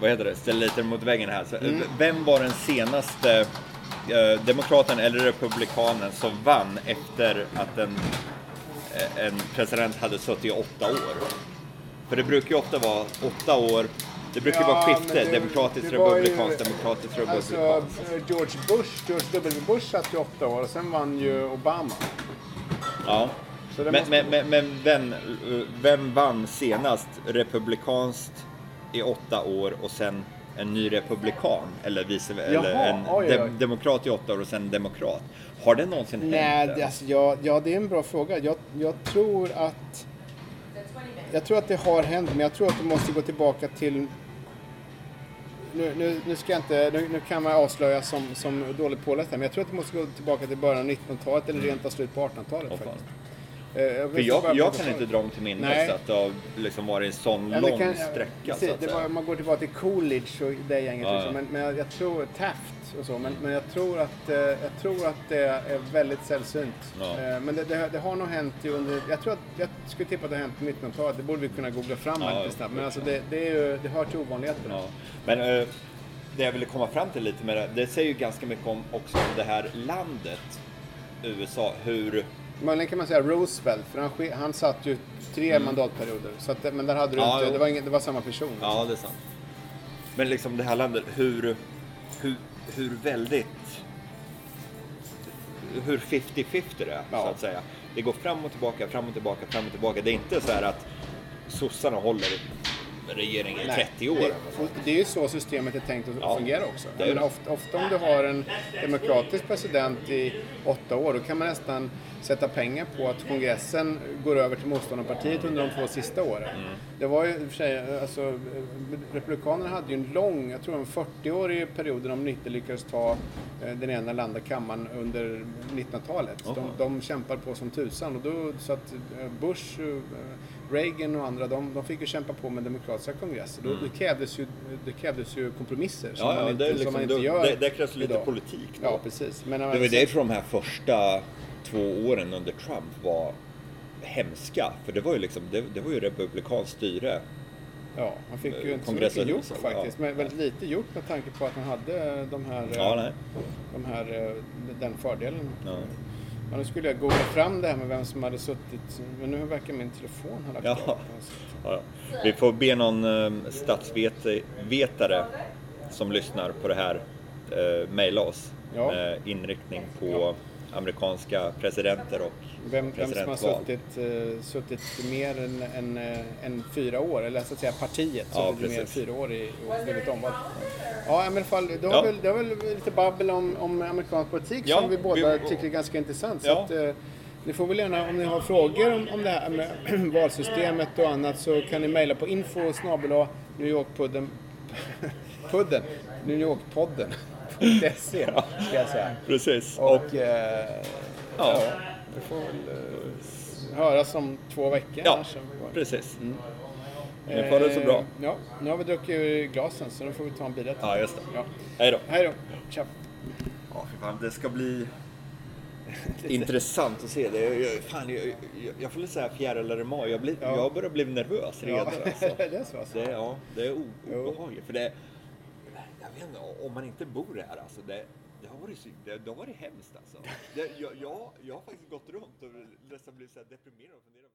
vad heter det, ställer lite mot väggen här. Så, Mm. Vem var den senaste eh, demokraten eller republikanen som vann efter att en, eh, en president hade suttit i åtta år? För det brukar ju ofta vara åtta år, det brukar Ja, vara skifte, demokratiskt, republikanskt, demokratiskt, Alltså, republikanskt. eh, George Bush, George W. Bush satt ju åtta år och sen vann ju Obama. Ja. Men, måste- men, men, men vem, vem vann senast republikanskt i åtta år och sen en ny republikan? Eller, vice, eller en oj, oj, de, demokrat i åtta år och sen en demokrat. Har det någonsin Nej, hänt? det, alltså, ja, ja, det är en bra fråga. Jag, jag tror att... Jag tror att det har hänt, men jag tror att du måste gå tillbaka till... Nu, nu, nu ska inte... Nu, nu kan man avslöja som, som dåligt påläst men jag tror att du måste gå tillbaka till början av 1900-talet eller rent av slut på 1800-talet Åh, fan. faktiskt. Eh, jag För jag, jag kan inte dra mig till minnes att det har liksom varit en sån Ja, lång kan- sträcka. precis, så var, man går tillbaka till Coolidge och det gänget. Ja, liksom. Men, men jag, tror Taft och så. Men, men jag, tror att, eh, jag tror att det är väldigt sällsynt. Ja. Eh, men det, det, det har nog hänt under... Jag tror att jag skulle tippa att det har hänt på 1900-talet. Det borde vi kunna googla fram Ja, lite snabbt. Men alltså det, det, är ju, det hör till ovanligheterna. Ja. Men det jag ville komma fram till lite med det, det säger ju ganska mycket om också om det här landet, USA, hur Möjligen kan man säga Roosevelt, för han, han satt ju tre mandatperioder. Så att, men där hade du Mm. Ja, inte... Det var, ingen, det var samma person. Ja, det är sant. Men liksom det här landet, hur, hur, hur väldigt... Hur 50-50 det är, Ja. så att säga. Det går fram och tillbaka, fram och tillbaka, fram och tillbaka. Det är inte så här att sossarna håller regeringen i Nej, 30 år. Det, det är ju så systemet är tänkt att Ja, fungera också. det det. ofta, ofta om du har en demokratisk president i åtta år, då kan man nästan sätta pengar på att kongressen går över till motståndarpartiet under de två sista åren. Mm. Det var ju för sig, alltså, Republikanerna hade ju en lång, jag tror en 40-årig period där de inte lyckades ta eh, den ena eller andra kammaren under 1900-talet. De, Jaha. de kämpar på som tusan och då så att eh, Bush, eh, Reagan och andra, de, de fick ju kämpa på med demokratiska kongresser. Då, det, krävdes ju, det krävdes ju kompromisser som Mm. Ja, man ja, inte, det, är som liksom, man inte gör det, det krävs lite idag. politik. då. Ja, precis. Men, Det var alltså- därför de här första två åren under Trump var hemska. För det var ju liksom, det, det var ju republikanskt styre. Ja, han fick ju Eh, inte så mycket gjort så, faktiskt. ja. Men väldigt lite gjort med tanke på att han hade de här, Ja, eh, de här, eh, den fördelen. Ja. Ja, nu skulle jag googla fram det här med vem som hade suttit, men nu verkar min telefon ha lagt Ja. av. Ja. Vi får be någon um, statsvetare som lyssnar på det här uh, mejla oss Ja. med inriktning på amerikanska presidenter och Vem, vem som har suttit, eh, suttit mer än, än, eh, än fyra år, eller så att säga partiet Ja, suttit mer än fyra år i, och blivit omvald. Ja, i alla fall, det har, Ja. väl, det har väl lite babbel om, om amerikansk politik Ja, som vi båda vi- tycker är ganska intressant. Så Ja. att, eh, ni får väl gärna, om ni har frågor om, om det här med valsystemet och annat så kan ni mejla på info snabel-a New York-pudden pudden, New York-podden .se ska jag säga. Precis. Och eh, Ja. ja, vi får väl eh, höras om två veckor. Ja, precis. Ni får det så bra. Eh, Ja, nu har vi druckit ur glasen så nu får vi ta en bira till. Ja, just det. Ja. Hej då. Hej då. Tja. Ja, för fan, det ska bli intressant att se. Det. Jag, fan, jag, jag, jag får lite säga fjäril eller mag. Jag, blir, Ja. jag börjar bli nervös redan. Alltså. det är så alltså. Det, ja, det är obehagligt. För det, jag vet inte, om man inte bor här alltså. Det, det, har, varit, det, det har varit hemskt alltså. Det, jag, jag, jag har faktiskt gått runt och nästan blivit så här deprimerad och funderat